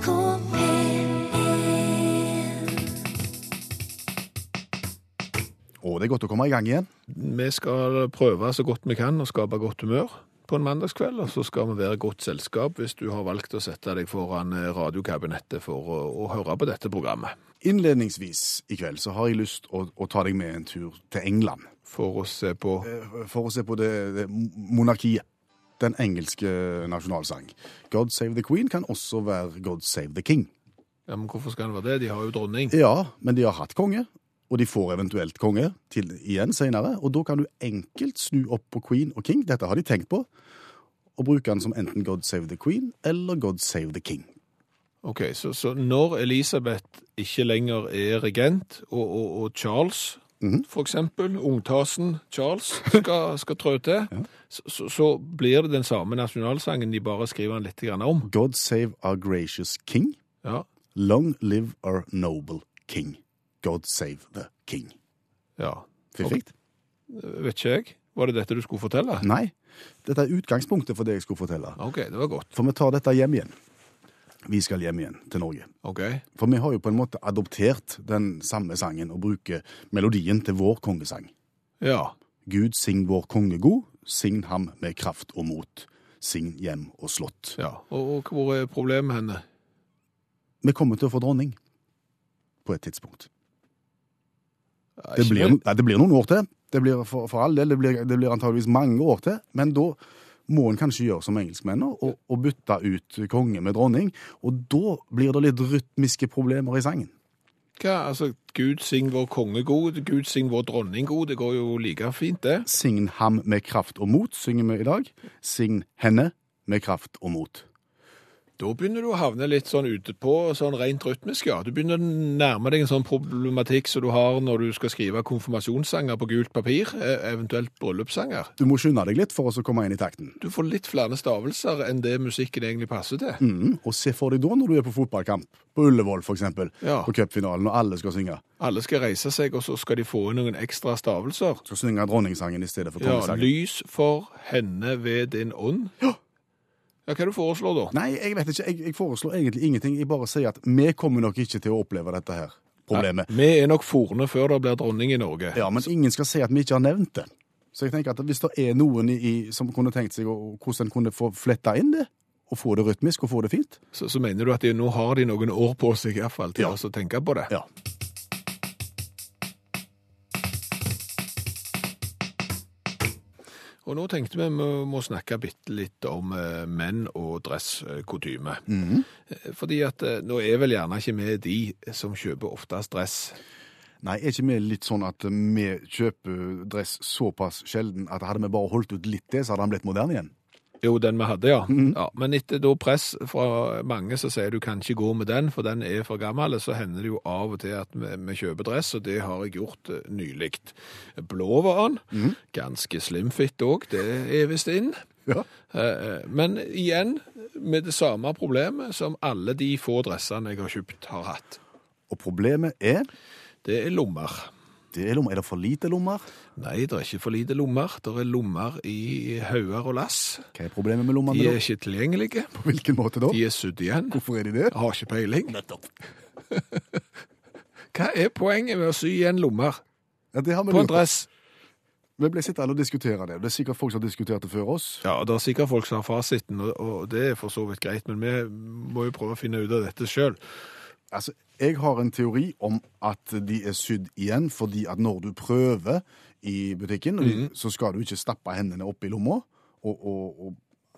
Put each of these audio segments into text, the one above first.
NRK P1 Og det er godt å komme i gang igjen. Vi skal prøve så godt vi kan å skape godt humør på en mandagskveld, og så skal vi være godt selskap hvis du har valgt å sette deg foran radiokabinettet for å, å høre på dette programmet. Innledningsvis i kveld så har jeg lyst å, å ta deg med en tur til England. For å se på eh, For å se på det, det monarkiet. Den engelske nasjonalsang. God save the queen kan også være God save the king. ja, men Hvorfor skal den være det? De har jo dronning. Ja, men de har hatt konge, og de får eventuelt konge til igjen senere. Og da kan du enkelt snu opp på queen og king, dette har de tenkt på, og bruke den som enten God save the queen eller God save the king. Ok, Så, så når Elisabeth ikke lenger er regent, og, og, og Charles Mhm. for eksempel, ungtasen Charles, skal, skal trå til, så, så, så blir det den samme nasjonalsangen, de bare skriver den litt om. God save our gracious king. Ja, Long live our noble king. God save the king. ja. Fiffig? Vet ikke jeg. Var det dette du skulle fortelle? Nei, dette er utgangspunktet for det jeg skulle fortelle. Ok, det var godt. For vi tar dette hjem igjen. Vi skal hjem igjen til Norge. Ok. For vi har jo på en måte adoptert den samme sangen og bruker melodien til vår kongesang. Ja. Gud sign vår konge god, sign ham med kraft og mot. Sign hjem og slott. ja. Og, og hvor er problemet henne? Vi kommer til å få dronning på et tidspunkt. Det blir, det blir noen år til. Det blir for, for all del, det blir, det blir antageligvis mange år til. Men da må en kanskje gjøre som engelskmennene og, og bytte ut konge med dronning. Og da blir det litt rytmiske problemer i sangen. Hva? Altså, Gud sign vår konge god, Gud sign vår dronning god. Det går jo like fint, det. Sign ham med kraft og mot, synger vi i dag. Sign henne med kraft og mot. Da begynner du å havne litt sånn ute på, sånn rent rytmisk, ja. Du begynner å nærme deg en sånn problematikk som du har når du skal skrive konfirmasjonssanger på gult papir, eh, eventuelt bryllupssanger. Du må skynde deg litt for å komme inn i takten. Du får litt flere stavelser enn det musikken egentlig passer til. Mm. Og se for deg da når du er på fotballkamp, på Ullevål eksempel, Ja. på cupfinalen, og alle skal synge. Alle skal reise seg, og så skal de få inn noen ekstra stavelser. Skal synge dronningsangen i stedet for kongesangen. Ja, lys for henne ved din ånd. Ja. Ja, hva du foreslår da? Nei, jeg vet ikke. Jeg, jeg foreslår egentlig ingenting. Jeg bare sier at vi kommer nok ikke til å oppleve dette her problemet. Vi er nok forne før det blir dronning i Norge. Ja, men ingen skal si at vi ikke har nevnt det. Så jeg tenker at hvis det er noen i, som kunne tenkt seg hvordan en kunne få fletta inn det, og få det rytmisk og få det fint Så, så mener du at de, nå har de noen år på seg i hvert fall til Ja. å tenke på det? Ja. Og nå tenkte vi vi må snakke bitte litt om eh, menn og dresskotyme. Mm -hmm. Fordi at eh, nå er vel gjerne ikke vi de som kjøper oftest dress. Nei, er ikke vi litt sånn at vi kjøper dress såpass sjelden at hadde vi bare holdt ut litt det, så hadde han blitt moderne igjen? Jo, den vi hadde, ja. ja. Men etter da press fra mange som sier du kan ikke gå med den, for den er for gammel, så hender det jo av og til at vi, vi kjøper dress, og det har jeg gjort eh, nylig. Blå var den. Ganske slimfit òg, det er visst inn. Ja. Eh, Men igjen med det samme problemet som alle de få dressene jeg har kjøpt har hatt. Og problemet er Det er lommer. Det er, lommer. er det for lite lommer? Nei, det er ikke for lite lommer. Det er lommer i hauger og lass. Hva er problemet med lommene De er da? ikke tilgjengelige. På hvilken måte da? De er sydd igjen. Hvorfor er de det? Jeg har ikke peiling. Nettopp. Hva er poenget med å sy igjen lommer Ja, det har vi på en dress? Vi ble sittende og diskutere det. Det er sikkert folk som har diskutert det før oss. Ja, det er sikkert folk som har fasiten, og, og det er for så vidt greit, men vi må jo prøve å finne ut av dette sjøl. Altså, jeg har en teori om at de er sydd igjen fordi at når du prøver i butikken, så skal du ikke stappe hendene opp i lomma og, og,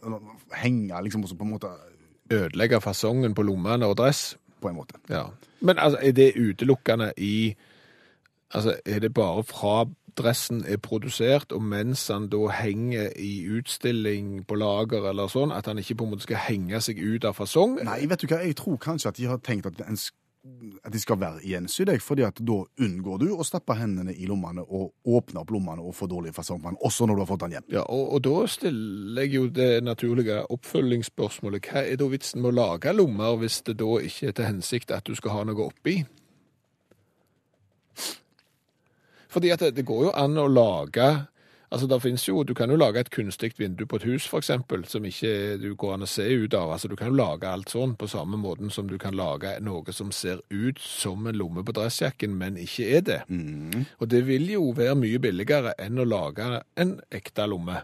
og henge liksom også på en måte Ødelegge fasongen på lommene og dress. på en måte. Ja. Men altså, er det utelukkende i Altså, er det bare fra dressen er produsert, og mens han da henger i utstilling på lager eller sånn, at han ikke på en måte skal henge seg ut av fasong? Nei, vet du hva, jeg tror kanskje at de har tenkt at, en, at de skal være gjensydd, fordi at da unngår du å stappe hendene i lommene og åpne opp lommene og få dårlig fasong på den, også når du har fått den hjem. Ja, og, og da stiller jeg jo det naturlige oppfølgingsspørsmålet. Hva er da vitsen med å lage lommer hvis det da ikke er til hensikt at du skal ha noe oppi? Fordi at det, det går jo an å lage Altså, der finnes jo, Du kan jo lage et kunstig vindu på et hus, eksempel, som ikke du går an å se ut av. Altså, Du kan jo lage alt sånn på samme måten som du kan lage noe som ser ut som en lomme på dressjakken, men ikke er det. Og det vil jo være mye billigere enn å lage en ekte lomme.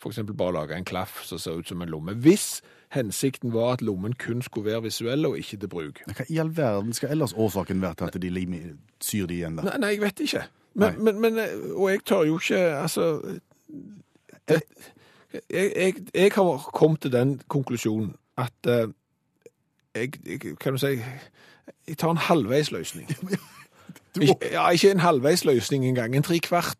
Eksempel bare lage en klaff som ser ut som en lomme. Hvis hensikten var at lommen kun skulle være visuell og ikke til bruk. Hva i all verden skal ellers årsaken være til at de syr de igjen der? Nei, nei, jeg vet ikke. Men, men, men, eh, og jeg tør jo ikke Altså det, jeg, jeg, jeg har kommet til den konklusjonen at uh, jeg, jeg Kan du si Jeg tar en halvveisløsning. Du, Ikke, ja, ikke en halvveisløsning engang. En trekvart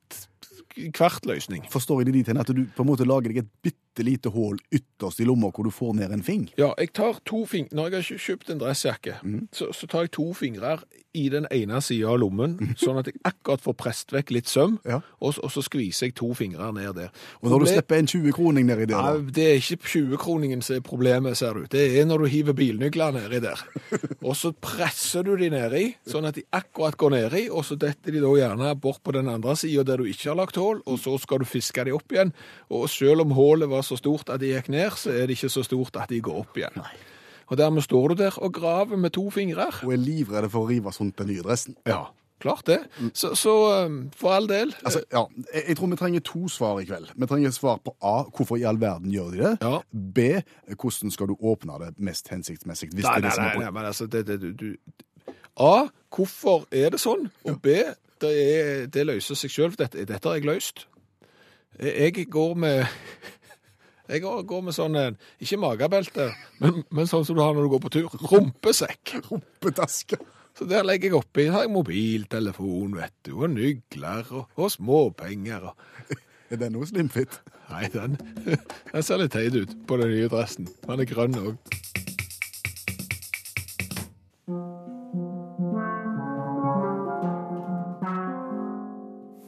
kvart, kvart løsning. forstår jeg det dit hen at du på en måte lager deg et bitte lite hull ytterst i lomma hvor du får ned en fing? Ja, jeg tar to fing Når jeg har kjøpt en dressjakke, så, så tar jeg to fingre i den ene sida av lommen, sånn at jeg akkurat får presset vekk litt søm, Ja. og, og så skviser jeg to fingre ned der. Og når du slipper en 20-kroning nedi der, Ja, det er ikke 20-kroningen som er problemet, ser du. Det er når du hiver bilnøkler nedi der. Og så presser du de nedi, sånn at de akkurat går nedi, og så detter de da gjerne bort på den andre sida der du ikke har lagt hull, og så skal du fiske de opp igjen. Og selv om hullet var så stort at de gikk ned, så er det ikke så stort at de går opp igjen. Og dermed står du der og graver med to fingre. Og er livredd for å rive sånt den nye dressen. Ja, klart det. Så, så um, for all del. Altså, ja, jeg, jeg tror vi trenger to svar i kveld. Vi trenger svar på A. Hvorfor i all verden gjør de det? Ja. B. Hvordan skal du åpne det mest hensiktsmessig? Hvis Nei, det er nei, det som nei, er nei, på. men altså, det, det, du, du, A, hvorfor er det sånn? Og B, det, er, det løser seg selv. Dette, dette har jeg løst. Jeg går med jeg går med sånn, en- ikke magebelte, men, men sånn som du har når du går på tur, rumpesekk. Rumpetaske. Så der legger jeg oppi, har jeg mobiltelefon, vet du, og nygler, og, og småpenger. Og, Er den òg slimfit? nei, den, den ser litt teit ut på den nye dressen. Den er grønn også.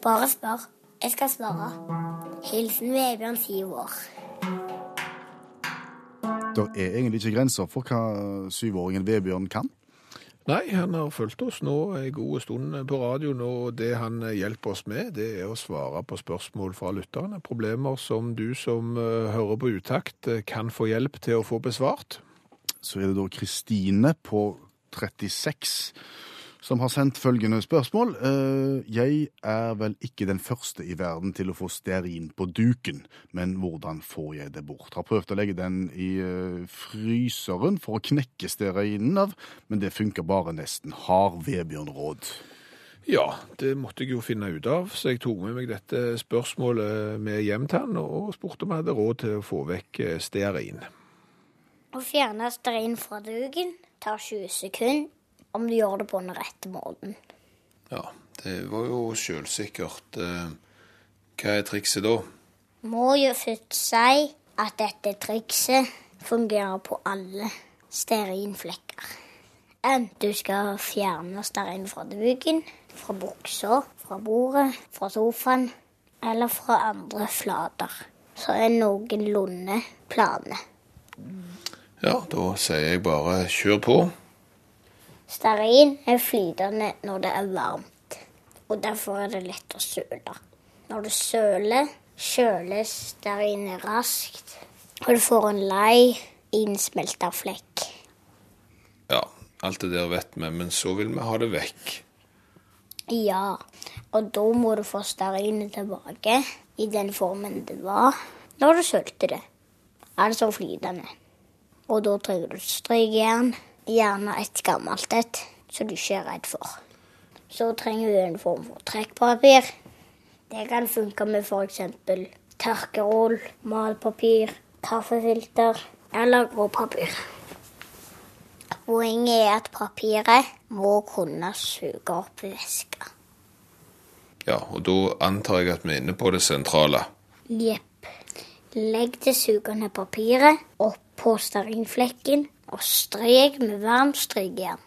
Bare spør. Jeg skal svare. Hilsen Vebjørn, syv år. Det er egentlig ikke grenser for hva syvåringen Vebjørn kan. Nei, han har fulgt oss nå en god stund på radioen, og det han hjelper oss med, det er å svare på spørsmål fra lytterne. Problemer som du som eh, hører på utakt, eh, kan få hjelp til å få besvart. Så er det da Kristine på 36 som har sendt følgende spørsmål. Eh, Jeg er vel ikke den første i verden til å få stearin på duken, men hvordan får jeg det bort? Har prøvd å legge den i eh, fryseren for å knekke stearinen av, men det funker bare nesten. Har Vebjørn råd? Ja, det måtte jeg jo finne ut av, så jeg tok med meg dette spørsmålet med hjem til han, og spurte om jeg hadde råd til å få vekk eh, stearin. Å fjerne stearin fra duken tar 20 sekunder om du gjør det på den rette måten. Ja, det var jo selvsikkert. eh, Hva er trikset da? Må jo først si at dette trikset fungerer på alle stearinflekker. Du skal fjerne stearin fra duken, fra buksa, fra bordet, fra sofaen eller fra andre flater. Så er noenlunde plane. Ja, da sier jeg bare kjør på. Stearin er flytende når det er varmt, og derfor er det lett å søle. Når du søler, kjøles stearinet raskt, og du får en lei, innsmelta flekk. Ja, alt det der vet vi, men så vil vi ha det vekk. Ja, og da må du få stearinet tilbake i den formen det var når du sølte det. Altså flytende. Og da trenger du strykejern, gjerne et gammelt et, så du ikke er redd for. Så trenger du en form for trekkpapir. Det kan funke med f.eks. tørkerull, malpapir, kaffefilter eller gråpapir. Poenget er at papiret må kunne suge opp væske. Ja, og da antar jeg at vi er inne på det sentrale. Jepp. Legg det sugende papiret opp på stearinflekken og strek med varmt strykejern.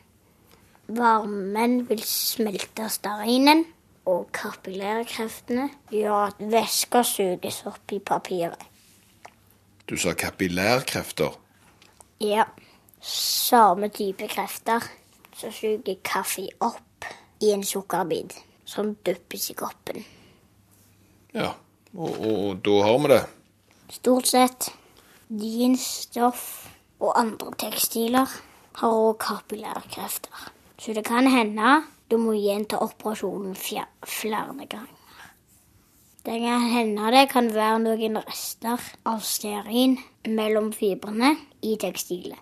Varmen vil smelte stearinen, og kapillærkreftene gjør at væska suges opp i papiret. Du sa kapillærkrefter. Ja, samme type krefter som suger kaffe opp i en sukkerbit som duppes i koppen. Ja, Og, og, og da har vi det. Stort sett jeansstoff og andre tekstiler har òg kapillærkrefter. Så det kan hende du må gjenta operasjonen flere ganger. Det kan hende det kan være noen rester av stearin mellom fibrene i tekstilet.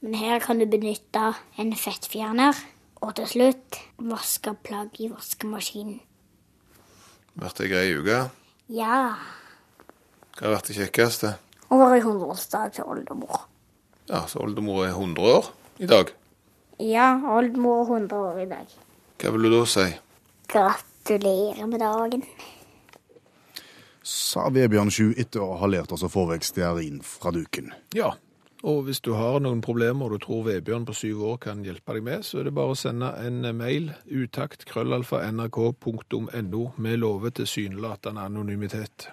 Men her kan du benytte en fettfjerner, og til slutt vaske plagg i vaskemaskinen. Vært ei grei uke. Ja, Hva har vært det kjekkeste? Og var i hundreårsdag til oldemor. Ja, så oldemor er 100 år i dag. Ja, oldemor er 100 år i dag. Hva vil du da si? Gratulerer med dagen. Sa Vebjørn Sju etter å ha lært oss å få vekk stearin fra duken. Ja, og hvis du har noen problemer og du tror Vebjørn på syv år kan hjelpe deg med, så er det bare å sende en mail utakt krøllalfa nrk.no med love tilsynelatende anonymitet.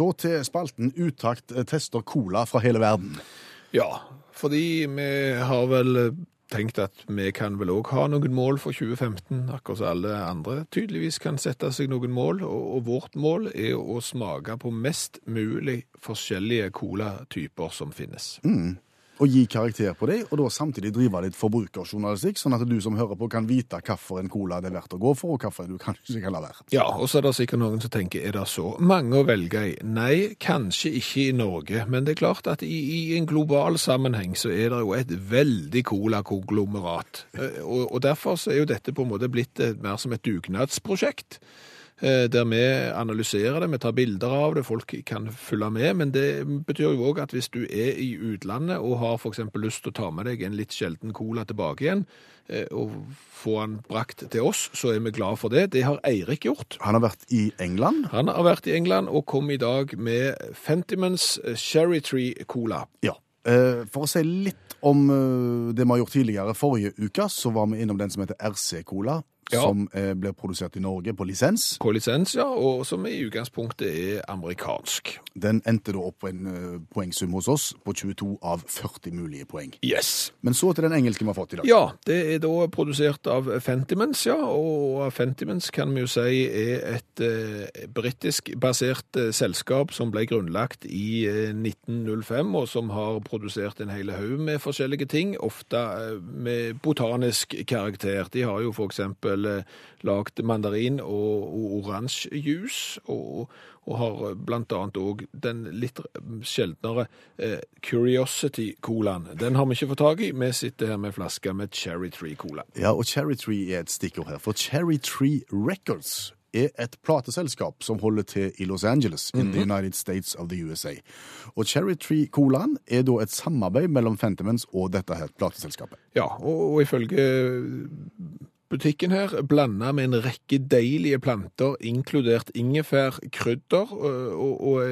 Så til spalten Utakt tester cola fra hele verden. Ja, fordi vi har vel tenkt at vi kan vel òg ha noen mål for 2015, akkurat som alle andre tydeligvis kan sette seg noen mål. Og, vårt mål er å smake på mest mulig forskjellige colatyper som finnes. Og gi karakter på dem, og da samtidig drive litt forbrukerjournalistikk, sånn at du som hører på kan vite hvilken cola det er verdt å gå for, og hvilken du kanskje kan la være. Ja, og så er det sikkert noen som tenker, er det så mange å velge i? Nei, kanskje ikke i Norge, men det er klart at i, i en global sammenheng så er det jo et veldig cola-konglomerat. Eh, Og, og derfor så er jo dette på en måte blitt mer som et dugnadsprosjekt. Eh, Der vi analyserer det, vi tar bilder av det, folk kan følge med. Men det betyr jo òg at hvis du er i utlandet og har f.eks. lyst til å ta med deg en litt sjelden cola tilbake igjen, eh, og få den brakt til oss, så er vi glad for det. Det har Eirik gjort. Han har vært i England. Han har vært i England og kom i dag med Fentimans Cherry Tree Cola. Ja. Eh, For å si litt om det vi har gjort tidligere. Forrige uke så var vi innom den som heter RC Cola, Ja. som eh, blir produsert i Norge på lisens. På lisens, ja, og som i utgangspunktet er amerikansk. Den endte da opp på en uh, poengsum hos oss på 22 av 40 mulige poeng. Yes. Men så til den engelske vi har fått i dag. Ja, det er da produsert av Fentimans, ja, og Fentimans kan vi jo si er et uh, britisk basert uh, selskap som ble grunnlagt i uh, 1905, og som har produsert en hel haug med forskjellige ting, ofte eh, med botanisk karakter. De har jo for eksempel eh, lagd mandarin og, og oransjejus, og, og har blant annet òg den litt sjeldnere eh, Curiosity-colaen. Den har vi ikke fått tak i. Vi sitter her med flaske med Cherry Tree Cola. Ja, og Cherry Tree er et stikkord her. For Cherry Tree Records er et plateselskap som holder til i Los Angeles, in the United States of the USA. Og Cherry Tree Colaen er da et samarbeid mellom Fentimans og dette her plateselskapet. Ja, og, og ifølge butikken her, blanda med en rekke deilige planter, inkludert ingefær, krydder og, og,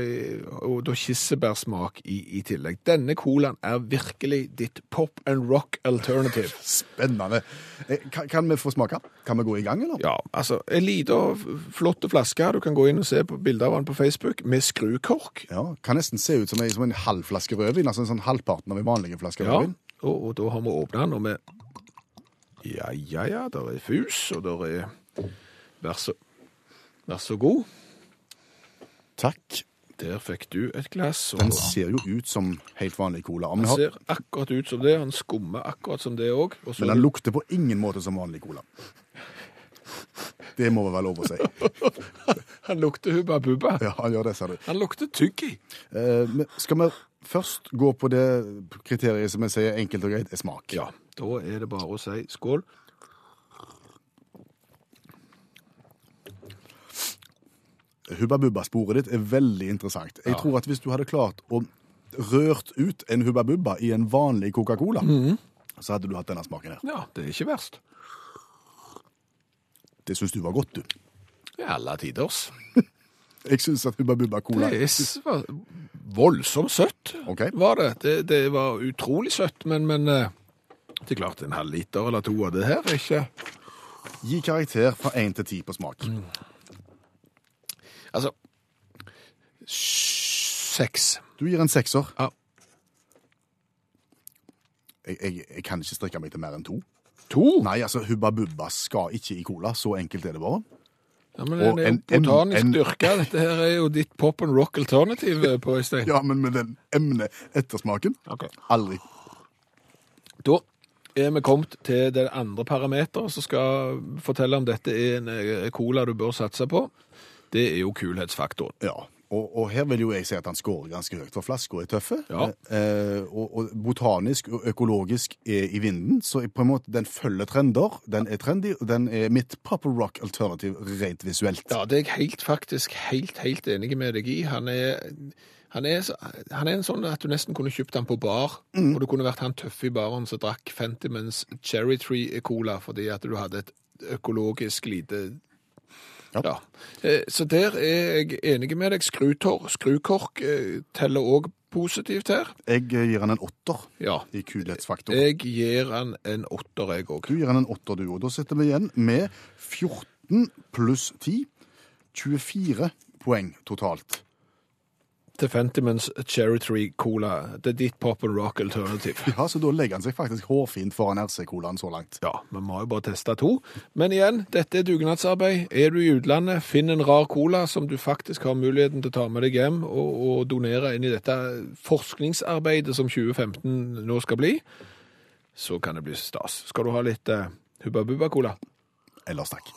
og, og kirsebærsmak i, i tillegg. Denne colaen er virkelig ditt pop and rock alternative. Spennende. Eh, Kan, kan vi få smake? Kan vi gå i gang, eller? Ja, altså, en liten, flott flaske. Du kan gå inn og se på bilder av den på Facebook, med skrukork. Ja, Kan nesten se ut som en, som en halv flaske rødvin, altså en sånn halvparten av en vanlig flaske Ja, rødvin. og, og da har vi åpnet den, og vi... Ja, ja, ja, der er fus, og der er... Vær så, vær så god. Takk. Der fikk du et glass. Den ser jo ut som helt vanlig cola. Den har, ser akkurat ut som det. Han skummer akkurat som det òg. Og så men den lukter på ingen måte som vanlig cola. Det må vel være lov å si. han lukter hubba bubba. Ja, han gjør det, ser du. Han lukter tyggi. Eh, skal vi først gå på det kriteriet som jeg sier enkelt og greit er smak? Ja, da er det bare å si skål. Hubba Bubba-sporet ditt er veldig interessant. Jeg Ja. tror at hvis du hadde klart å rørt ut en Hubba Bubba i en vanlig Coca-Cola, Mhm. så hadde du hatt denne smaken her. Ja, det er ikke verst. Det syns du var godt, du. Det er alle tiders. Jeg syns at Hubba Bubba-cola Det er var voldsomt søtt, okay. var det. det. Det var utrolig søtt, men, men eh, det er klart en halv liter eller to av det her er ikke Gi karakter fra én til ti på smak. Mm. Altså Seks. Du gir en sekser. Ja. Jeg, jeg, jeg kan ikke strekke meg til mer enn to. To? Nei, altså, Hubba Bubba skal ikke i cola. Så enkelt er det bare. Ja, men Og den er jo en- en- botanisk en- dyrka. Dette her er jo ditt pop and rock alternativ eh, på Øystein. Ja, men med den emne-ettersmaken Ok. aldri. Da er vi kommet til det andre parameteret som skal fortelle om dette er en eh, cola du bør satse på. Det er jo kulhetsfaktoren. Ja, og, og her vil jo jeg si at han scorer ganske høyt, for flasker er tøffe. Ja. Eh, og, og botanisk og økologisk er i vinden, så på en måte den følger trender. Den er trendy, og den er mitt proper rock alternativ rent visuelt. Ja, det er jeg helt, faktisk helt, helt enig med deg i. Han er, han er, så- han er en sånn at du nesten kunne kjøpt han på bar, og du kunne vært han tøffe i baren som drakk Fentimans Cherry Tree Cola fordi at du hadde et økologisk lite Ja. Ja. Eh, Så der er jeg enig med deg. Skrutor, skrukork eh, teller òg positivt her. Jeg eh, gir han en åtter Ja. i kulhetsfaktor. Jeg gir han en åtter, jeg òg. Du gir han en åtter, du. Og da sitter vi igjen med 14 pluss 10. 24 poeng totalt. Til Fentimans Cherry Tree Cola. Det er ditt pop and rock alternativ. Ja, Så da legger han seg faktisk hårfint foran RC-colaen så langt. Ja, vi må jo bare teste to. Men igjen, dette er dugnadsarbeid. Er du i utlandet, finn en rar cola som du faktisk har muligheten til å ta med deg hjem og, og donere inn i dette forskningsarbeidet som 2015 nå skal bli. Så kan det bli stas. Skal du ha litt uh, Hubba Bubba Cola? Ellers takk.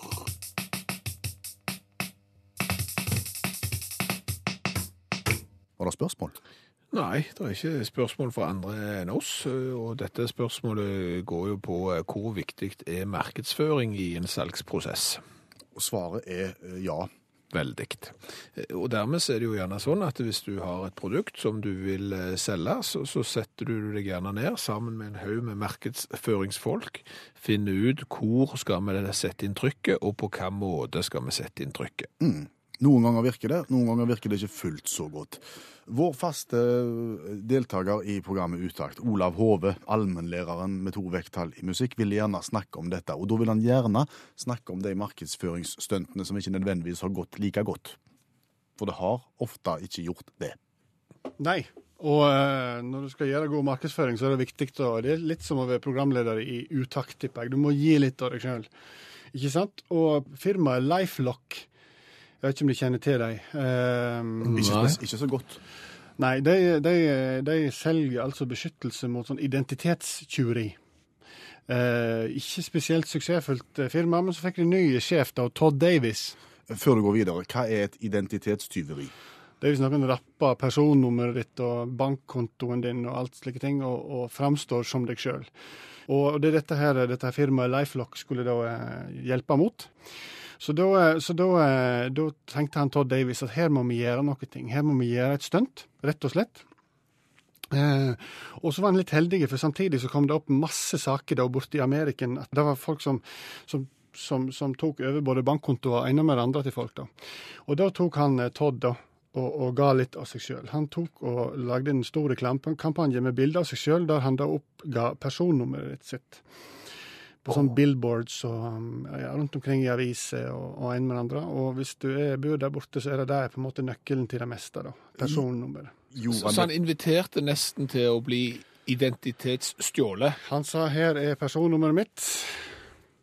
Var det spørsmål? Nei, det er ikke spørsmål fra andre enn oss. Og dette spørsmålet går jo på eh, hvor viktig er markedsføring i en salgsprosess. Og svaret er eh, ja. Veldig. Og dermed er det jo gjerne sånn at hvis du har et produkt som du vil eh, selge, så, så setter du deg gjerne ned sammen med en haug med markedsføringsfolk, finner ut hvor skal vi sette inn trykket, og på hvilken måte skal vi sette inn trykket. Noen ganger virker det, noen ganger virker det ikke fullt så godt. Vår faste deltaker i programmet Utakt, Olav Hove, allmennlæreren med to vekttall i musikk, vil gjerne snakke om dette. Og da vil han gjerne snakke om de markedsføringsstuntene som ikke nødvendigvis har gått like godt. For det har ofte ikke gjort det. Nei. Og eh, når du skal gjøre god markedsføring, så er det viktig å Det er litt som å være programleder i utakt, tipper jeg. Du må gi litt av deg sjøl. Ikke sant? Og firmaet Lifelock, jeg vet ikke om de kjenner til dem. Um, Ikke, ikke så godt. Nei, de, de, de selger altså beskyttelse mot sånn identitetstyveri. Uh, ikke spesielt suksessfullt eh, firma, men så fikk de ny sjef, da, Todd Davis. Før du går videre, hva er et identitetstyveri? Det er hvis noen rapper personnummeret ditt og bankkontoen din og alt slike ting, og, og framstår som deg sjøl. Og det er dette her, dette firmaet Lifelock skulle da eh, hjelpe mot. Så da, eh, så da, eh, da tenkte han Todd Davis at her må vi gjøre noe. ting. Her må vi gjøre et stunt, rett og slett. Eh, og så var han litt heldig, for samtidig så kom det opp masse saker da borte i Ameriken. Det var folk som, som, som, som tok over både bankkontoer og ene med det andre til folk. da. Og da tok han eh, Todd da, og, og ga litt av seg sjøl. Han tok og lagde en stor reklamekampanje med bilder av seg sjøl, der han da oppga personnummeret sitt. På sånne billboards og um, ja, rundt omkring i aviser og, og en med den andre. Og hvis du er, bor der borte, så er det der på en måte nøkkelen til det meste. da, Personnummeret. Så, han inviterte nesten til å bli identitetsstjålet. Han sa her er personnummeret mitt.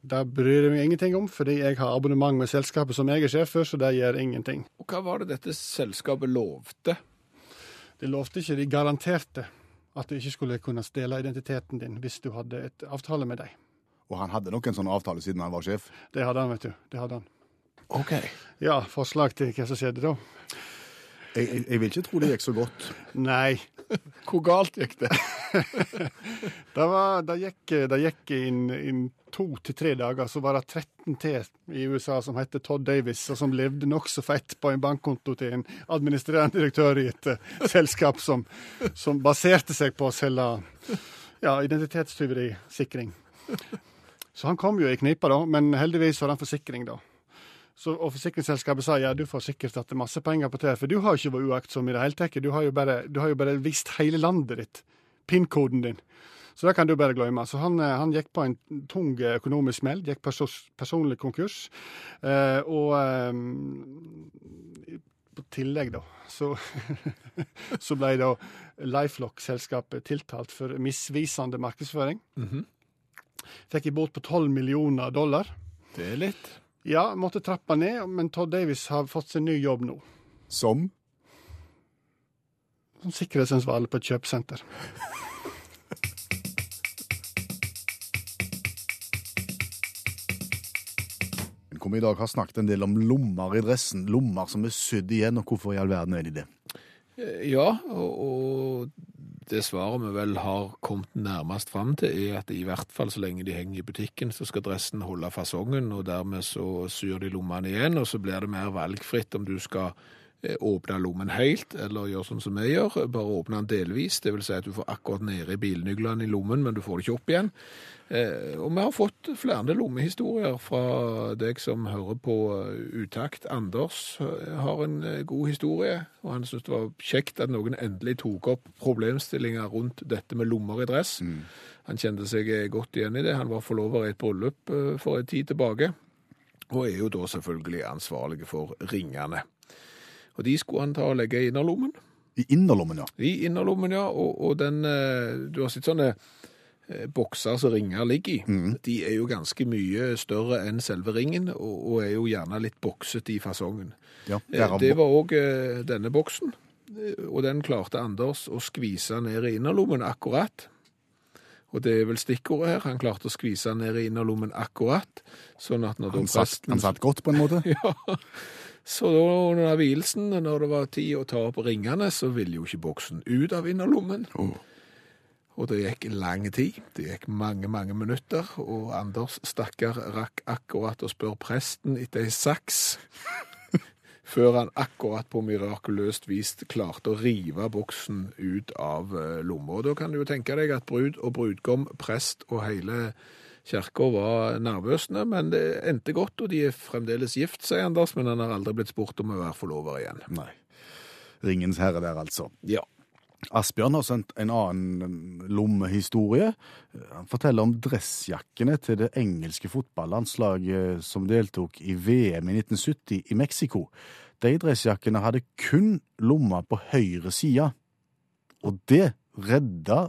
Det bryr jeg meg ingenting om, fordi jeg har abonnement med selskapet som jeg er sjef for, så det gjør ingenting. Og hva var det dette selskapet lovte? De lovte ikke, de garanterte at du ikke skulle kunne stjele identiteten din hvis du hadde et avtale med dem. Og han hadde nok en sånn avtale siden han var sjef. Det hadde han, vet du. Det hadde han. OK. Ja, forslag til hva som skjedde da? Jeg, jeg, jeg vil ikke tro det gikk så godt. Nei. Hvor galt gikk det? Det, var, det gikk, det gikk inn, inn to til tre dager, så var det 13 til i USA som het Todd Davis, og som levde nokså fett på en bankkonto til en administrerende direktør i et uh, selskap som, som baserte seg på å selge ja, identitetstyverisikring. Så han kom jo i knipa, da, men heldigvis var en forsikring, da. Så, og forsikringsselskapet sa ja, du får sikkert tatt masse penger på det, for du har jo ikke vært uaktsom i det hele tatt. Du har jo bare, har jo bare vist hele landet ditt, PIN-koden din. Så det kan du bare glemme. Så han, eh, han gikk på en tung økonomisk smell, gikk persos, personlig konkurs. Eh, og eh, på tillegg, da, så, så ble da Lifelock-selskapet tiltalt for misvisende markedsføring. Fikk en bot på 12 millioner dollar. Det er litt. Ja, måtte trappe ned, men Todd Davis har fått seg ny jobb nå. Som Som sikkerhetsansvarlig på et kjøpesenter. hvor vi i dag har snakket en del om lommer i dressen. Lommer som er sydd igjen, og hvorfor i all verden er de det? Ja, og, og det svaret vi vel har kommet nærmest fram til, er at i hvert fall så lenge de henger i butikken, så skal dressen holde fasongen, og dermed så syr de lommene igjen, og så blir det mer valgfritt om du skal åpne lommen helt, eller gjøre sånn som vi gjør, bare åpne den delvis, det vil si at du får akkurat nede i bilnyglene i lommen, men du får det ikke opp igjen. Eh, og vi har fått flere lommehistorier fra deg som hører på eh, Utakt. Anders eh, har en eh, god historie, og han syntes det var kjekt at noen endelig tok opp problemstillinger rundt dette med lommer i dress. Han kjente seg eh, godt igjen i det. Han var forlover i et bryllup eh, for en tid tilbake, og er jo da selvfølgelig ansvarlig for ringene. Og de skulle han ta og legge i innerlommen. I innerlommen, ja. I innerlommen, ja. Og, og den eh, Du har sett sånne eh, bokser som ringer ligger i. De er jo ganske mye større enn selve ringen, og, og er jo gjerne litt boksete i fasongen. ja. Eh, Det var òg denne boksen, og den klarte Anders å skvise ned i innerlommen akkurat. Og det er vel stikkordet her. Han klarte å skvise ned i innerlommen akkurat, sånn at når han, han, satt, han satt godt, på en måte. ja. Så da under vielsen, når det var tid å ta opp ringene, så ville jo ikke boksen ut av innerlommen. Og det gikk lang tid. Det gikk mange, mange minutter. Og Anders stakkar rakk akkurat å spørre presten etter ei saks. Før han akkurat på mirakuløst vis klarte å rive boksen ut av eh, lomma. Da kan du jo tenke deg at brud og brudgom, prest og hele kirka var nervøsende, men det endte godt, og de er fremdeles gift, sier Anders, men han har aldri blitt spurt om å være forlover igjen. Nei. Ringens herre der, altså. Ja. Asbjørn har sendt en annen lommehistorie. Han forteller om dressjakkene til det engelske fotballandslaget som deltok i VM i 1970 i Mexico. De dressjakkene hadde kun lomma på høyre side, og det redda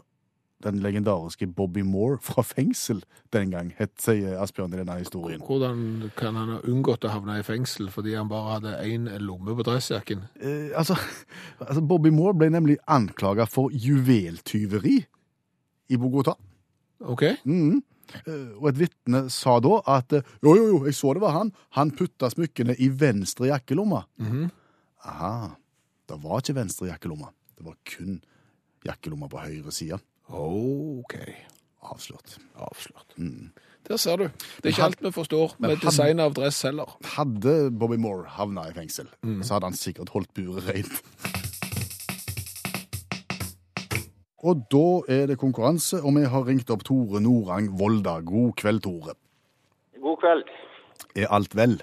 den legendariske Bobby Moore fra fengsel den gang, het, sier Asbjørn i denne historien. Hvordan kan han ha unngått å havne i fengsel fordi han bare hadde én lomme på dressjakken? Eh, altså, altså, Bobby Moore ble nemlig anklaga for juveltyveri i Bogotá. OK? Mm Eh, Og et vitne sa da at eh, jo, jo, jo, jeg så det var han. Han putta smykkene i venstre jakkelomma. -hmm. Aha, det var ikke venstre jakkelomma. Det var kun jakkelomma på høyre side. OK. Avslørt. Avslørt. Mm. Der ser du. Det er ikke alt vi forstår med han- design av dress heller. Hadde Bobby Moore havna i fengsel, så hadde han sikkert holdt buret rent. Og da er det konkurranse, og vi har ringt opp Tore Norang Volda. God kveld, Tore. God kveld. Er alt vel?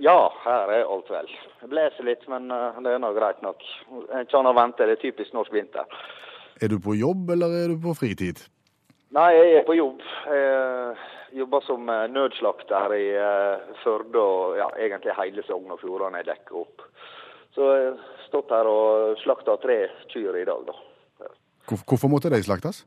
Ja, her er alt vel. Jeg blåser litt, men eh, det er nå greit nok. Jeg kan å vente, det er typisk norsk vinter. Er du på jobb, eller er du på fritid? Nei, jeg er på jobb. Jeg jobber som eh, nødslakter i eh, Førde og ja, egentlig hele Sogn og Fjordane jeg dekker opp. Så jeg har stått her og slakta tre kyr i dag, da. Hvorfor måtte de slaktes?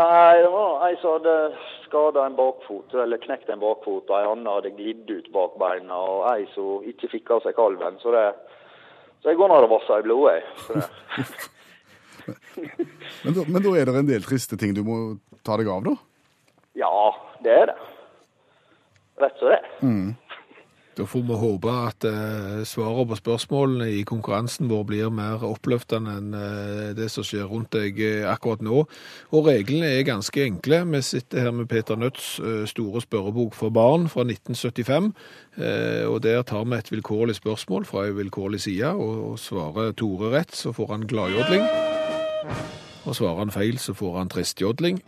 Nei, det var ei som hadde skada en bakfot, eller knekt en bakfot, og ei anna hadde glidd ut bak beina, og ei som ikke fikk av seg kalven. Så, det, så jeg går nå og vasser i blodet. jeg. Men da, men da er det en del triste ting du må ta deg av, da? ja, det er det. Rett som det. Da får vi håpe at eh, svarene på spørsmålene i konkurransen vår blir mer oppløftende enn eh, det som skjer rundt deg eh, akkurat nå. Og reglene er ganske enkle. Vi sitter her med Peter Nødts eh, store spørrebok for barn fra 1975. Eh, og der tar vi et vilkårlig spørsmål fra en vilkårlig side, og, og svarer Tore rett, så får han gladjodling. Og svarer han feil, så får han tristjodling.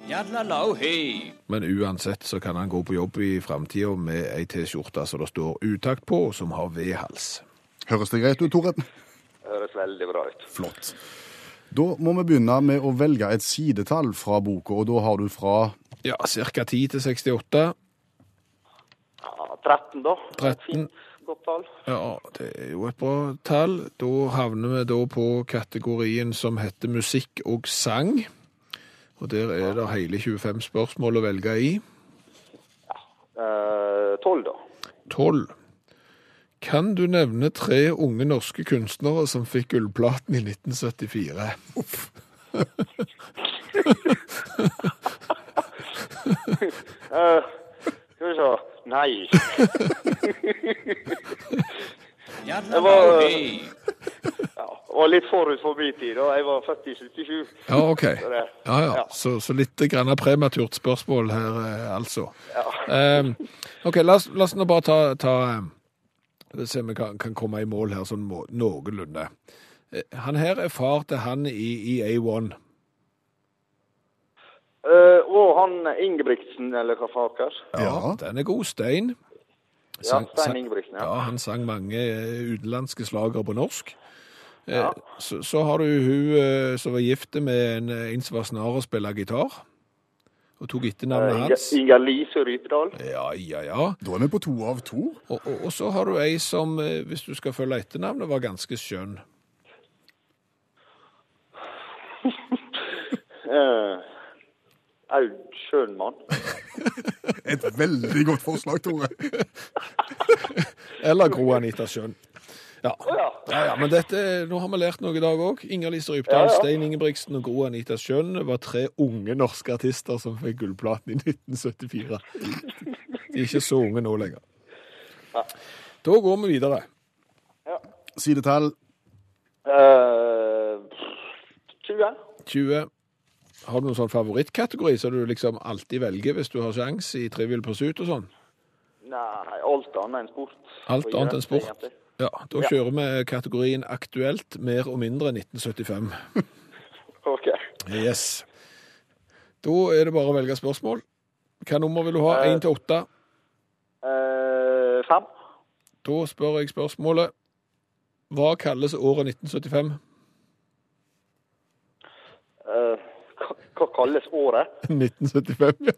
Men uansett så kan han gå på jobb i framtida med ei T-skjorte som det står utakt på, og som har V-hals. Høres det greit ut, Tore? Høres veldig bra ut. Flott. Da må vi begynne med å velge et sidetall fra boka, og da har du fra Ja, ca. 10 til 68. Ja, 13, da. 13. Godt tall. Ja, det er jo et bra tall. Da havner vi da på kategorien som heter musikk og sang. Og der er det hele 25 spørsmål å velge i. Eh, Tolv, da. 12. Kan du nevne tre unge norske kunstnere som fikk gullplaten i 1974? Uff. uh, skal vi se Nei. Jeg var, ja, var litt forut for min tid. da. Jeg var født i 77. Ja, OK. Ja, ja. Så, så litt grann prematurt spørsmål her, eh, altså. Ja. Um, OK, la oss, la oss nå bare ta, ta um, Se om vi kan, kan komme i mål her sånn noenlunde. Eh, Han her er far til han i, i A1. Eh, og han Ingebrigtsen, eller hva faker. Ja. Den er god. Stein. Ja, Stein Ingebrigtsen, Ja, ja. han sang mange eh, utenlandske slager på norsk. Eh, Ja. Så, så har du hun som var gift med en, en som var snar å spille gitar. Og tok etternavnet hans. Inga Lise Rypedal. Ja, ja, ja. Da er vi på to av to. Og, og, og så har du ei som, hvis du skal følge etternavnet, var ganske skjønn. Aud Schønmann. Et veldig godt forslag, Tore. Eller Gro Anita Skjønn. Ja. ja. Ja, ja, men dette, nå har vi lært noe i dag òg. Inger-Lise Rypdal, Ja, ja. Stein Ingebrigtsen og Gro Anita Skjønn var tre unge norske artister som fikk gullplaten i 1974. De er ikke så unge nå lenger. Da går vi videre. Sidetall Uh, 20. 20. Har du noen sånn favorittkategori som du liksom alltid velger hvis du har sjans i Trivial Pursuit og sånn? Nei, alt annet enn sport. Alt annet enn sport. Ja, da Ja. kjører vi kategorien aktuelt mer og mindre 1975. OK. Yes. Da er det bare å velge spørsmål. Hva nummer vil du ha? Én 1 til 8? Eh, fem. Da spør jeg spørsmålet. Hva kalles året 1975? Eh, hva, kalles året? 1975, ja.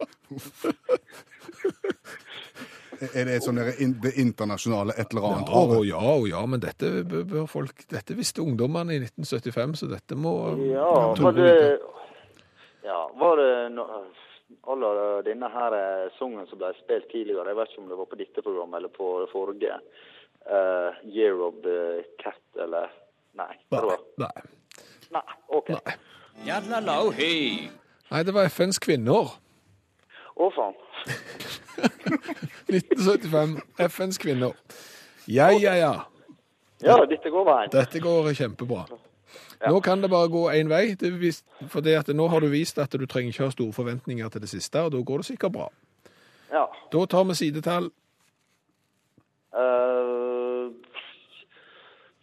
Er det et sånn det internasjonale et eller annet Ja, året? ja, og ja, men dette bør folk Dette visste ungdommene i 1975, så dette må Ja, var det. Ja, var det no, Aller denne her eh, sangen som ble spilt tidligere, jeg vet ikke om det var på dette programmet eller på det forrige. uh, Year of the Cat, eller Nei. Nei. Nei. Nei, OK. Nei. Nei, det var FNs kvinner. Å, faen. 1975. FNs kvinner. Ja, ja, ja. Ja, dette går veien. Dette går kjempebra. Nå kan det bare gå én vei, det er vis- for det at nå har du vist at du trenger ikke ha store forventninger til det siste, og da går det sikkert bra. Ja. Da tar vi sidetall. Uh,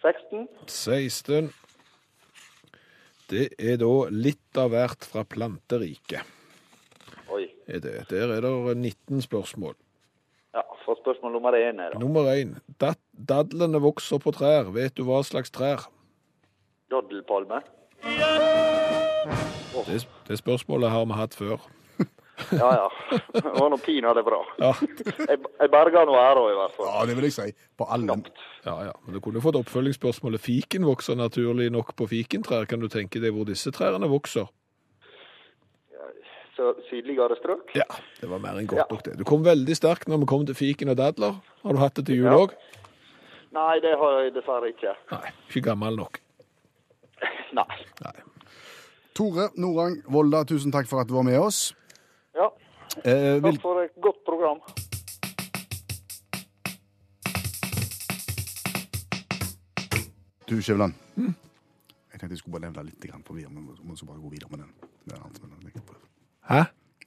16. 16. Det er da litt av hvert fra planteriket. Oi. Er det. Der er det 19 spørsmål. Ja, for spørsmål nummer én er da. Nummer én. Dadlene vokser på trær. Vet du hva slags trær? Daddelpalme. Det, det spørsmålet har vi hatt før. Ja, ja. Det var nå pinadø bra. Ja. Jeg, jeg berga nå æra, i hvert fall. Ja, det vil jeg si. På alle. ja, ja. Men du kunne fått oppfølgingsspørsmålet. Fiken vokser naturlig nok på fikentrær. Kan du tenke deg hvor disse trærne vokser? Så sydligere strøk. Ja, det var mer enn godt Ja. nok det. Du kom veldig sterkt når vi kom til fiken og dadler. Har du hatt det til jul Ja. òg? Nei, det har jeg dessverre ikke. Nei, ikke gammel nok. Nei. Nei. Tore Norang Volda, tusen takk for at du var med oss. Ja, Eh, vil, takk for et godt program. du, Skjæveland. Jeg tenkte jeg skulle bare nevne litt, grann for vi må, så bare gå videre med den. Det er annet, men jeg, tenker på det. Hæ?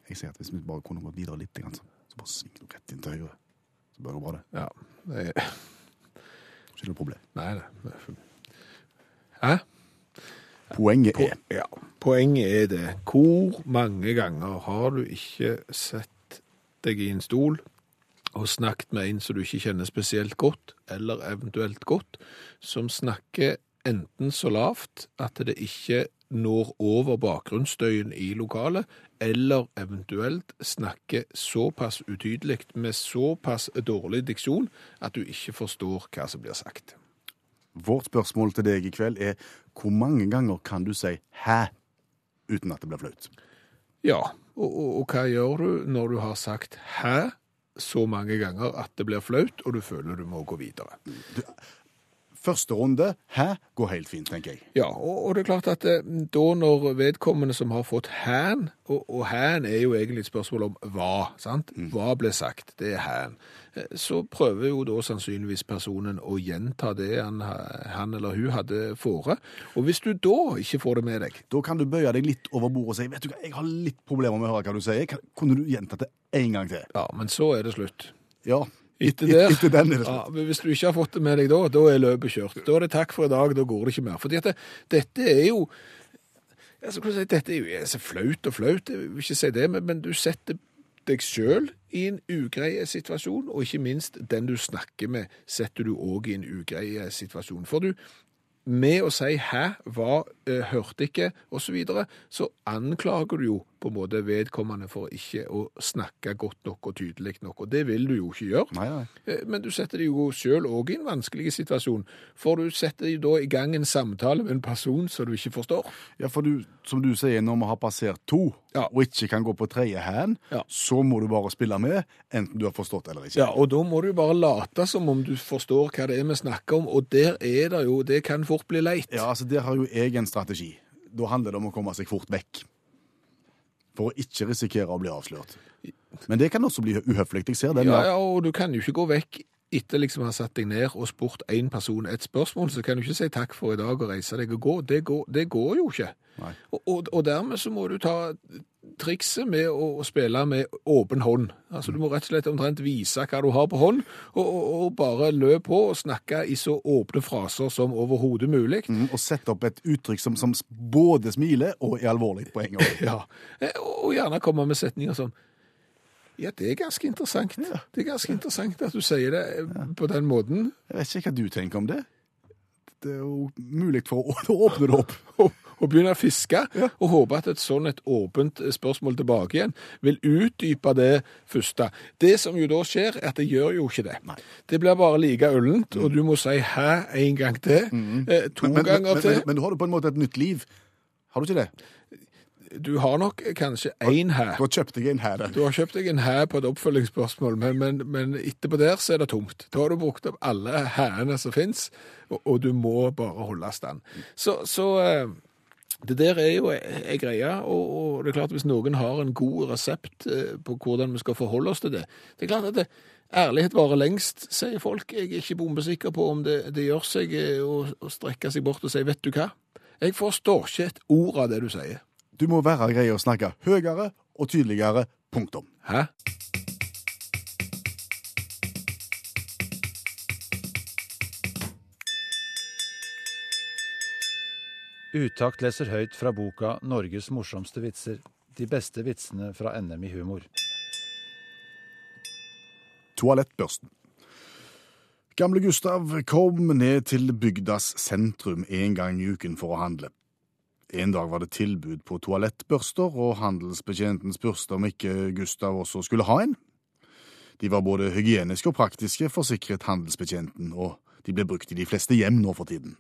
jeg sier at hvis vi bare kunne gått videre litt, så, så bare sving du rett inn til høyre. Så bør det gå bra, det. Ja. Det er... Det noe problem. Nei, det. Hæ? Poenget er Ja. Poenget er det. Hvor mange ganger har du ikke sett deg i en stol og snakket med en som du ikke kjenner spesielt godt, eller eventuelt godt, som snakker enten så lavt at det ikke når over bakgrunnsstøyen i lokalet, eller eventuelt snakker såpass utydelig med såpass dårlig diksjon at du ikke forstår hva som blir sagt. Vårt spørsmål til deg i kveld er hvor mange ganger kan du si 'hæ' uten at det blir flaut? Ja, og, og, og hva gjør du når du har sagt hæ så mange ganger at det blir flaut, og du føler du må gå videre? Første runde, hæ, går helt fint, tenker jeg. Ja, og, og det er klart at eh, da når vedkommende som har fått hæn, og, og hæn er jo egentlig et spørsmål om hva, sant? Hva ble sagt? Det er hæn. Eh, Så prøver jo da sannsynligvis personen å gjenta det han, han eller hun hadde fore. Og hvis du da ikke får det med deg, Da kan du bøye deg litt over bordet og si vet du hva, jeg har litt problemer med å høre hva du sier. Kunne du gjentatt det en gang til? ja, men så er det slutt. Ja. Etter der, Etter den er det ja, men hvis du ikke har fått det med deg da, da er løpet kjørt. Da er det takk for i dag, da går det ikke mer. Fordi at det, dette er jo altså, si, Dette er jo så flaut og flaut, jeg vil ikke si det, men, men du setter deg sjøl i en ugrei situasjon, og ikke minst den du snakker med, setter du òg i en ugrei situasjon. For du, med å si 'hæ', hva, eh, hørte ikke, osv., så, videre, så anklager du jo på en måte vedkommende for ikke å snakke godt nok og tydelig nok, og det vil du jo ikke gjøre. Nei, nei. Eh, Men du setter deg jo sjøl òg i en vanskelig situasjon, for du setter da i gang en samtale med en person som du ikke forstår. Ja, for du, som du sier, når vi har passert to, Ja. og ikke kan gå på tredje hand, Ja. så må du bare spille med, enten du har forstått eller ikke. Ja, og da må du bare late som om du forstår hva det er vi snakker om, og der er det jo Det kan fort bli leit. Ja, altså Der har jo jeg en strategi. Da handler det om å komme seg fort vekk. For å ikke risikere å bli avslørt. Men det kan også bli uhøflig. Jeg ser den. Ja, Ja, og du kan jo ikke gå vekk etter liksom å ha satt deg ned og spurt én person et spørsmål, så kan du ikke si takk for i dag og reise deg og gå. Det går, det går jo ikke. Og, og, og dermed så må du ta trikset med å, å spille med åpen hånd. Altså Du må rett og slett omtrent vise hva du har på hånd, og, og, bare løp på og snakke i så åpne fraser som overhodet mulig. Mm, Og sette opp et uttrykk som, som både smiler og er alvorlig på en gang. Ja, eh, og gjerne komme med setninger sånn Ja, det er ganske interessant. Det er ganske interessant at du sier det ja. på den måten. Jeg vet ikke hva du tenker om det. Det er jo mulig for å, åpne det opp. Og, begynne å fiske, og håpe at et sånn et åpent spørsmål tilbake igjen vil utdype det første. Det som jo da skjer, er at det gjør jo ikke det. Det blir bare like ullent, og du må si hæ en gang til, eh, to Men, men, ganger men, til. men, du har du på en måte et nytt liv. Har du ikke det? Du har nok kanskje én hæ. Da kjøpte jeg en her. Du har kjøpt deg en hæ på et oppfølgingsspørsmål, men, men, men etterpå der så er det tomt. Da har du brukt opp alle hæene som fins, og, og du må bare holde stand. Så, så eh, det der er jo ei greie, og, og det er klart hvis noen har en god resept eh, på hvordan vi skal forholde oss til det Det er klart at det, ærlighet varer lengst, sier folk. Jeg er ikke bombesikker på om det, det gjør seg eh, å, å strekke seg bort og si 'vet du hva'? Jeg forstår ikke et ord av det du sier. Du må være grei å snakke høyere og tydeligere. Punktum. Hæ? Utakt leser høyt fra boka 'Norges morsomste vitser'. De beste vitsene fra NM i humor. Toalettbørsten. Gamle Gustav kom ned til bygdas sentrum en gang i uken for å handle. En dag var det tilbud på toalettbørster, og handelsbetjenten spurte om ikke Gustav også skulle ha en. De var både hygieniske og praktiske, forsikret handelsbetjenten, og de ble brukt i de fleste hjem nå for tiden.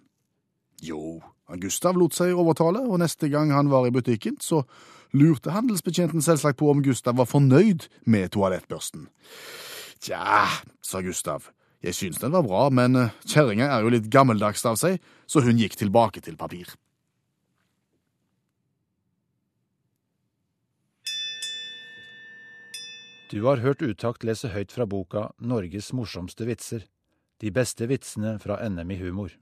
Jo, Gustav lot seg overtale, og neste gang han var i butikken, så lurte handelsbetjenten selvsagt på om Gustav var fornøyd med toalettbørsten. Tja, sa Gustav, jeg syns den var bra, men eh, kjerringa er jo litt gammeldags av seg, så hun gikk tilbake til papir. Du har hørt Utakt lese høyt fra boka 'Norges morsomste vitser'. De beste vitsene fra NM i humor.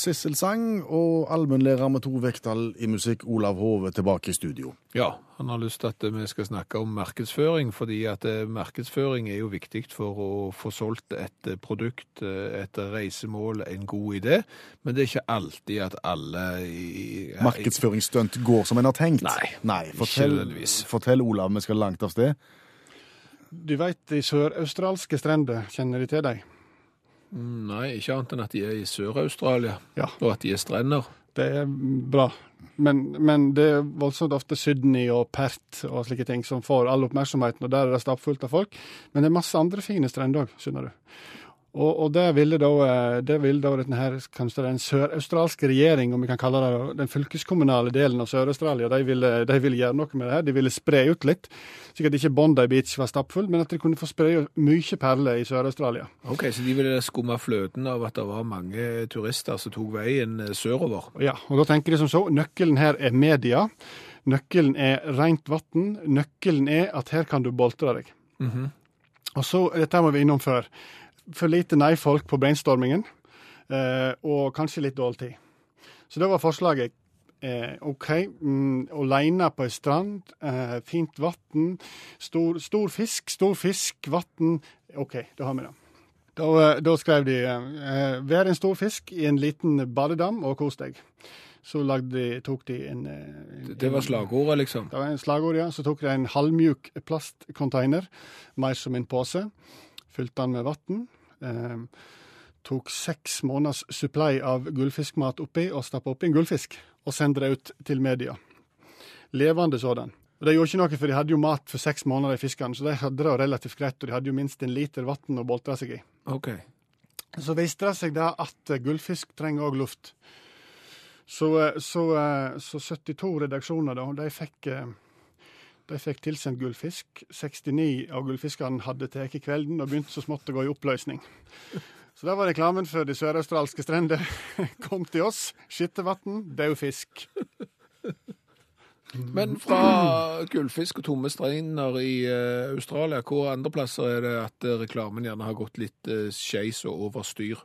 Sissel sang og allmennlærer med to vekttall i musikk, Olav Hove, tilbake i studio. Ja, han har lyst til at vi skal snakke om markedsføring, fordi at eh, markedsføring er jo viktig for å få solgt et eh, produkt, eh, et reisemål, en god idé, men det er ikke alltid at alle i, Markedsføringsstunt går som en har tenkt. Nei, Nei fortell, fortell Olav, vi skal langt av sted. Du veit de søraustralske strender, kjenner de til dem? Nei, ikke annet enn at de er i Sør-Australia, Ja. og at de er strender. Det er bra. Men, men det er voldsomt ofte Sydney og Perth og slike ting som får all oppmerksomheten, og der er det stappfullt av folk. Men det er masse andre fine strender òg, skjønner du. Og, og det ville da, eh, det ville da denne her, kanskje den søraustralske regjering, om vi kan kalle det den fylkeskommunale delen av Sør-Australia, de, de ville gjøre noe med det her. De ville spre ut litt, slik at ikke Bondi Beach var stappfull, men at de kunne få spre ut mye perler i Sør-Australia. Ok, Så de ville skumme fløten av at det var mange turister som tok veien eh, sørover? Ja, og da tenker de som så, nøkkelen her er media. Nøkkelen er rent vann. Nøkkelen er at her kan du boltre deg. Og så, dette må vi innom før, for lite nei-folk på brainstormingen, eh, og kanskje litt dårlig tid. Så det var forslaget. Eh, OK, mm, aleine på ei strand, eh, fint vann, stor, stor fisk, stor fisk, vann. OK, da har vi det. Da, da skrev de eh, 'Vær en stor fisk i en liten badedam og kos deg'. Så lagde de, tok de en, en Det var slagordet, liksom? det var en slagord, ja. Så tok de en halvmjuk plastcontainer, mer som en pose. Fylte den med vann. Eh, tok seks måneders supply av gullfiskmat oppi og stappa oppi en gullfisk. Og sendte det ut til media. Levende sådan. Og Det gjorde ikke noe, for de hadde jo mat for seks måneder, de fiskene, så de hadde det relativt greit. Og de hadde jo minst en liter vann å boltre seg i. Ok. Så viste det seg da at eh, gullfisk trenger òg luft. Så, eh, så, eh, så 72 redaksjoner da, de fikk, de fikk tilsendt gullfisk. 69 av gullfiskene hadde tatt kvelden og begynte så smått å gå i oppløsning. Så da var reklamen for de søraustralske strender. Kom til oss, skittevann, død fisk. Men fra gullfisk og tomme strender i uh, Australia, hvor andre plasser er det at reklamen gjerne har gått litt uh, skeis og over styr?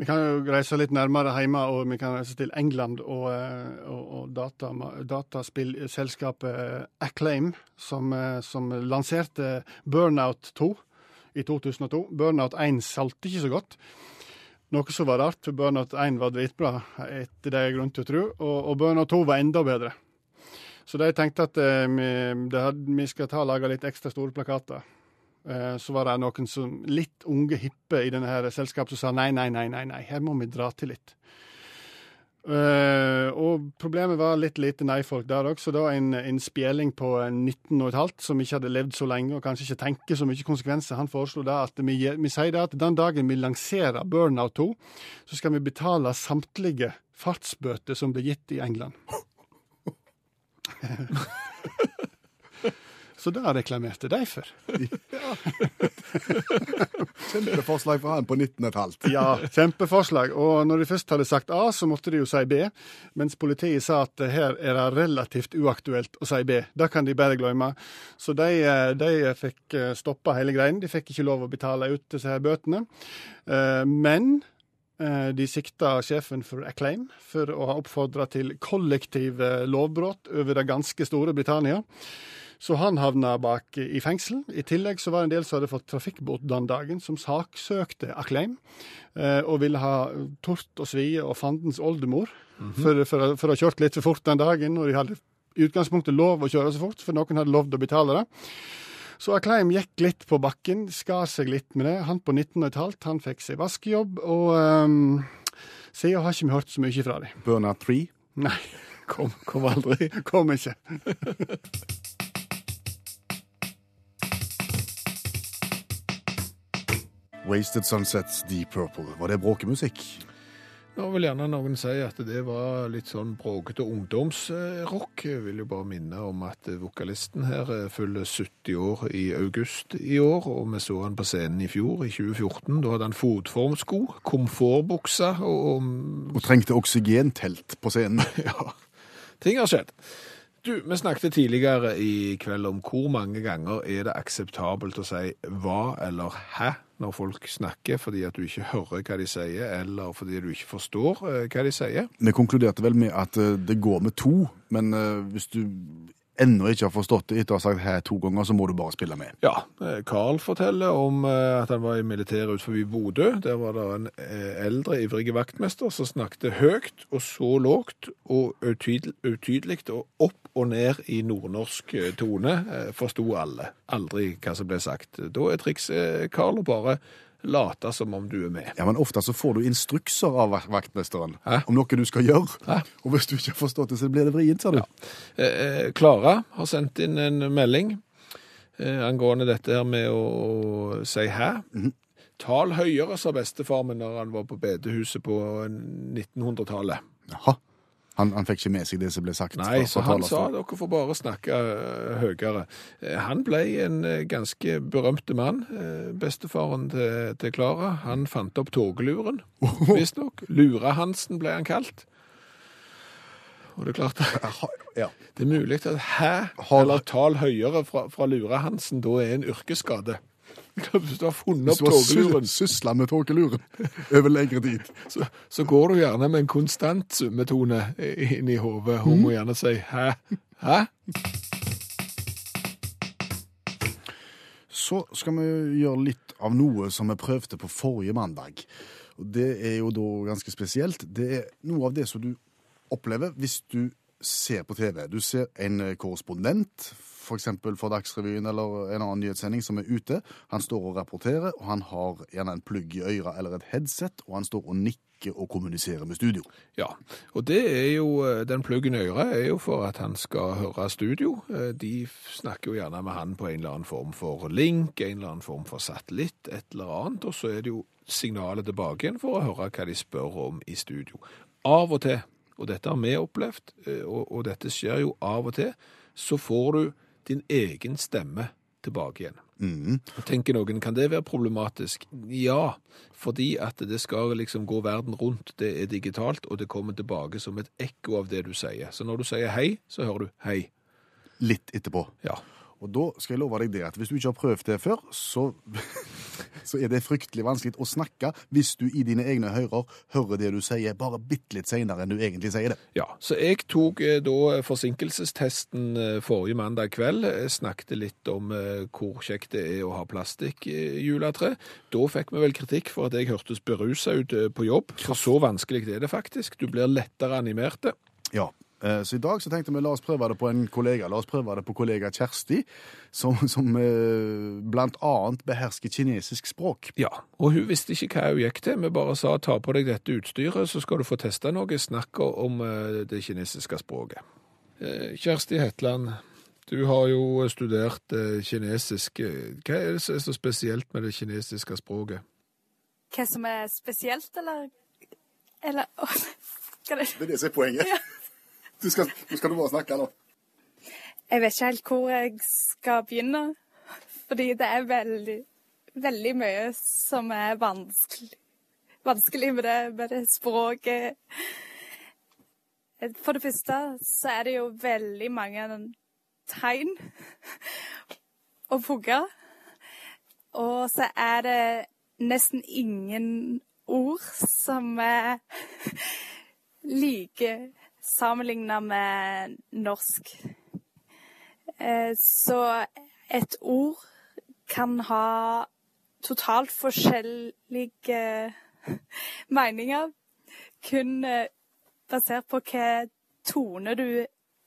Vi kan jo reise litt nærmere hjemme, og vi kan reise til England og, eh, og, og data, dataspillselskapet eh, Acclaim, som, eh, som lanserte Burnout 2 i 2002. Burnout 1 salgte ikke så godt. Noe som var rart, for Burnout 1 var dritbra, etter det jeg har grunn til å tro, og, og Burnout 2 var enda bedre. Så de tenkte at eh, vi, det vi skal ta og lage litt ekstra store plakater. Eh, så var det noen som, litt unge, hippe i denne her selskapet som sa nei, nei, nei, nei, nei, her må vi dra til litt. Uh, og problemet var litt lite nei-folk der òg, så da en, en spjeling på en 19 og et halvt som ikke hadde levd så lenge og kanskje ikke tenker så mye konsekvenser, han foreslo da at vi, vi sier at den dagen vi lanserer Burnout 2, så skal vi betale samtlige fartsbøter som ble gitt i England. Så det reklamerte de for. Kjempeforslag fra han på 19,5. Ja, kjempeforslag. Og når de først hadde sagt A, så måtte de jo si B. Mens politiet sa at her er det relativt uaktuelt å si B. Det kan de bare glemme. Så de, eh, de fikk stoppa hele greien. De fikk ikke lov å betale ut disse her bøtene. Eh, Men eh, de sikta sjefen for Acclaim for å ha oppfordra til kollektive lovbrudd over det ganske store Britannia. Så han havna bak i fengsel. I tillegg så var det en del som hadde fått trafikkbot den dagen, som saksøkte Acclaim, eh, og ville ha tort og svie og fandens oldemor for, for, å- for å ha kjørt litt for fort den dagen, og de hadde i utgangspunktet lov å kjøre så fort, for noen hadde lovd å betale det. Så Acclaim gikk litt på bakken, skar seg litt med det. Han på 19,5, han fikk seg vaskejobb, og um, siden har ikke vi hørt så mye fra dem. Burnout 3. Nei, Kom, kom aldri. kom ikke. Wasted Sunsets, Deep Purple. Var det bråkemusikk? Nå vil gjerne noen si at det var litt sånn bråkete ungdomsrock. Jeg vil jo bare minne om at vokalisten her fyller 70 år i august i år, og vi så han på scenen i fjor, i 2014. Da hadde han fotformsko, komfortbuksa og, og Og trengte oksygentelt på scenen. Ja, ting har skjedd. Du, vi snakket tidligere i kveld om hvor mange ganger er det akseptabelt å si hva eller hæ når folk snakker fordi at du ikke hører hva de sier, eller fordi du ikke forstår eh, hva de sier. Vi konkluderte vel med at eh, det går med to, men eh, hvis du ennå ikke har forstått det etter å ha sagt her to ganger, så må du bare spille med. Ja, eh, Carl forteller om eh, at han var i militæret utenfor Bodø. Der var det en eh, eldre, ivrig vaktmester som snakket høyt og så lågt og utydelig og opp og ned i nordnorsk tone. Forsto alle. Aldri hva som ble sagt. Da er trikset, Carl, å bare late som om du er med. Ja, men ofte så får du instrukser av vaktmesteren Hæ? om noe du skal gjøre. Hæ? Og hvis du ikke har forstått det, så blir det vrient, sa du. Eh, eh, Klara har sendt inn en melding eh, angående dette her med å, si hæ. tal høyere, sa bestefar min når han var på bedehuset på 1900-tallet. Jaha. Han, han fikk ikke med seg det som ble sagt? Nei, så han sa dere får bare snakke eh, høyere. Eh, Han ble en eh, ganske berømte mann, bestefaren til, til Klara. Han fant opp togluren, visstnok. Lura-Hansen ble han kalt. Og det er klart Ja. Det er mulig at hæ, eller tal høyere fra, fra Lura-Hansen, da er en yrkesskade. Hvis du har funnet opp togluren, sysla med tåkeluren over lengre tid. så, så går du gjerne med en konstant summetone inn i hodet. Hun må gjerne si hæ, hæ? Så skal vi gjøre litt av noe som vi prøvde på forrige mandag. Og Det er jo da ganske spesielt. Det er noe av det som du opplever hvis du ser på TV. Du ser en eh, korrespondent, f.eks. For, for Dagsrevyen eller en annen nyhetssending som er ute. Han står og rapporterer, og han har gjerne en plugg i øret eller et headset, og han står og nikker og kommuniserer med studio. Ja, og det er jo, eh, den pluggen i øret er jo for at han skal høre studio. Eh, De snakker jo gjerne med han på en eller annen form for link, en eller annen form for satellitt, et eller annet, og så er det jo signalet tilbake igjen for å høre hva de spør om i studio. Av og til, og dette har vi opplevd, eh, og, og dette skjer jo av og til, så får du din egen stemme tilbake igjen. Og tenker noen, kan det være problematisk? Ja, fordi at det skal liksom gå verden rundt. Det er digitalt, og det kommer tilbake som et ekko av det du sier. Så når du sier hei, så hører du hei. Litt etterpå. Ja. Og da skal jeg love deg det at hvis du ikke har prøvd det før, så, så er det fryktelig vanskelig å snakke hvis du i dine egne hører hører det du sier bare bitte litt senere enn du egentlig sier det. Ja, så jeg tok eh, da forsinkelsestesten eh, forrige mandag kveld. Jeg snakket litt om eh, hvor kjekt det er å ha plastikkjuletre. Da fikk vi vel kritikk for at jeg hørtes berusa ut eh, på jobb. For så vanskelig er det faktisk. Du blir lettere animert. Ja. Eh, Så i dag så tenkte vi la oss prøve det på en kollega. La oss prøve det på kollega Kjersti, som, som eh, blant annet behersker kinesisk språk. Ja, og hun visste ikke hva hun gikk til. Vi bare sa ta på deg dette utstyret, så skal du få testa noe. Snakke om eh, det kinesiske språket. Eh, Kjersti Hetland, du har jo studert kinesisk. Hva er det som er så spesielt med det kinesiske språket? Hva som er spesielt, eller Eller det Det er det som er poenget. Du skal, nå skal du bare snakke nå. Jeg vet ikke helt hvor jeg skal begynne. Fordi det er veldig, veldig mye som er vanskelig, vanskelig med, det, med det språket. For det første så er det jo veldig mange tegn å pugge. Og så er det nesten ingen ord som er like sammenligna med norsk. Eh, Så et ord kan ha totalt forskjellige meninger, kun eh, basert på hva tone du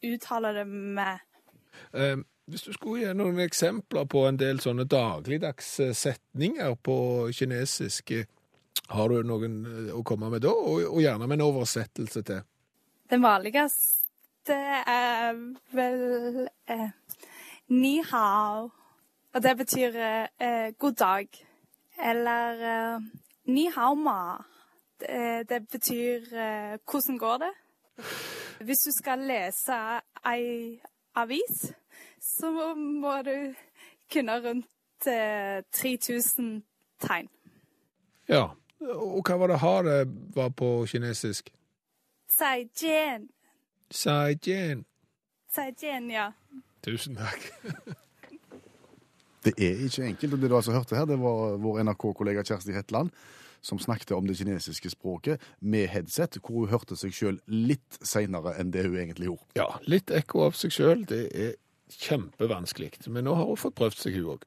uttaler det med. Eh, Hvis du skulle gi noen eksempler på en del sånne dagligdags eh, setninger på kinesisk, har du noen å komme med da? Og gjerne med en oversettelse til. Den vanligste er vel eh, ni hao, og det betyr eh, eh, god dag. Eller eh, ni hao ma. Det, det betyr eh, hvordan går det? Hvis du skal lese ei avis, så må du kunne rundt eh, 3000 tegn. Ja, og hva var det harde var på kinesisk? Zaijian. Saijian. Zaijian, ja. Tusen takk. Det er ikke enkelt. og Det du altså hørte her, det var vår NRK-kollega Kjersti Hetland som snakket om det kinesiske språket med headset, hvor hun hørte seg sjøl litt seinere enn det hun egentlig gjorde. Ja, litt ekko av seg sjøl, det er kjempevanskelig. Men nå har hun fått prøvd seg, hun òg.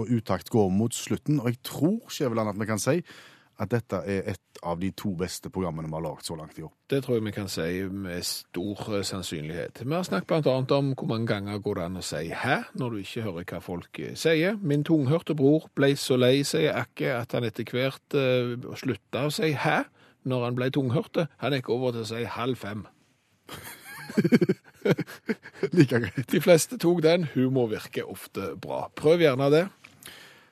Og utakt går mot slutten, og jeg tror Skjæveland, at vi kan si at dette er et av de to beste programmene vi har laget så langt i år. Det tror jeg vi kan si med stor eh, sannsynlighet. Vi har snakket annet om hvor mange ganger går det an å si hæ når du ikke hører hva folk eh, sier. Min tunghørte bror ble så lei, sier Akke, at han etter hvert uh, slutta å si hæ når han ble tunghørte. Han gikk over til å si halv fem. Like greit. De fleste tok den. Humor virker ofte bra. Prøv gjerne det.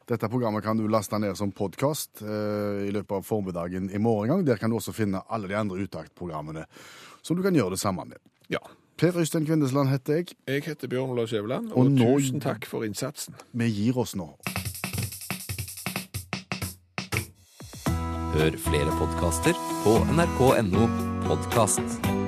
Dette programmet kan du laste ned som podkast eh, i løpet av formiddagen i morgen gang. Der kan du også finne alle de andre uttaktprogrammene som du kan gjøre det samme med. Ja. Per Øystein Kvindesland heter jeg. Jeg heter Bjørn Olav Skjæveland, og, Og nå- tusen takk for innsatsen. Vi gir oss nå. Hør flere podkaster på nrk.no podkast.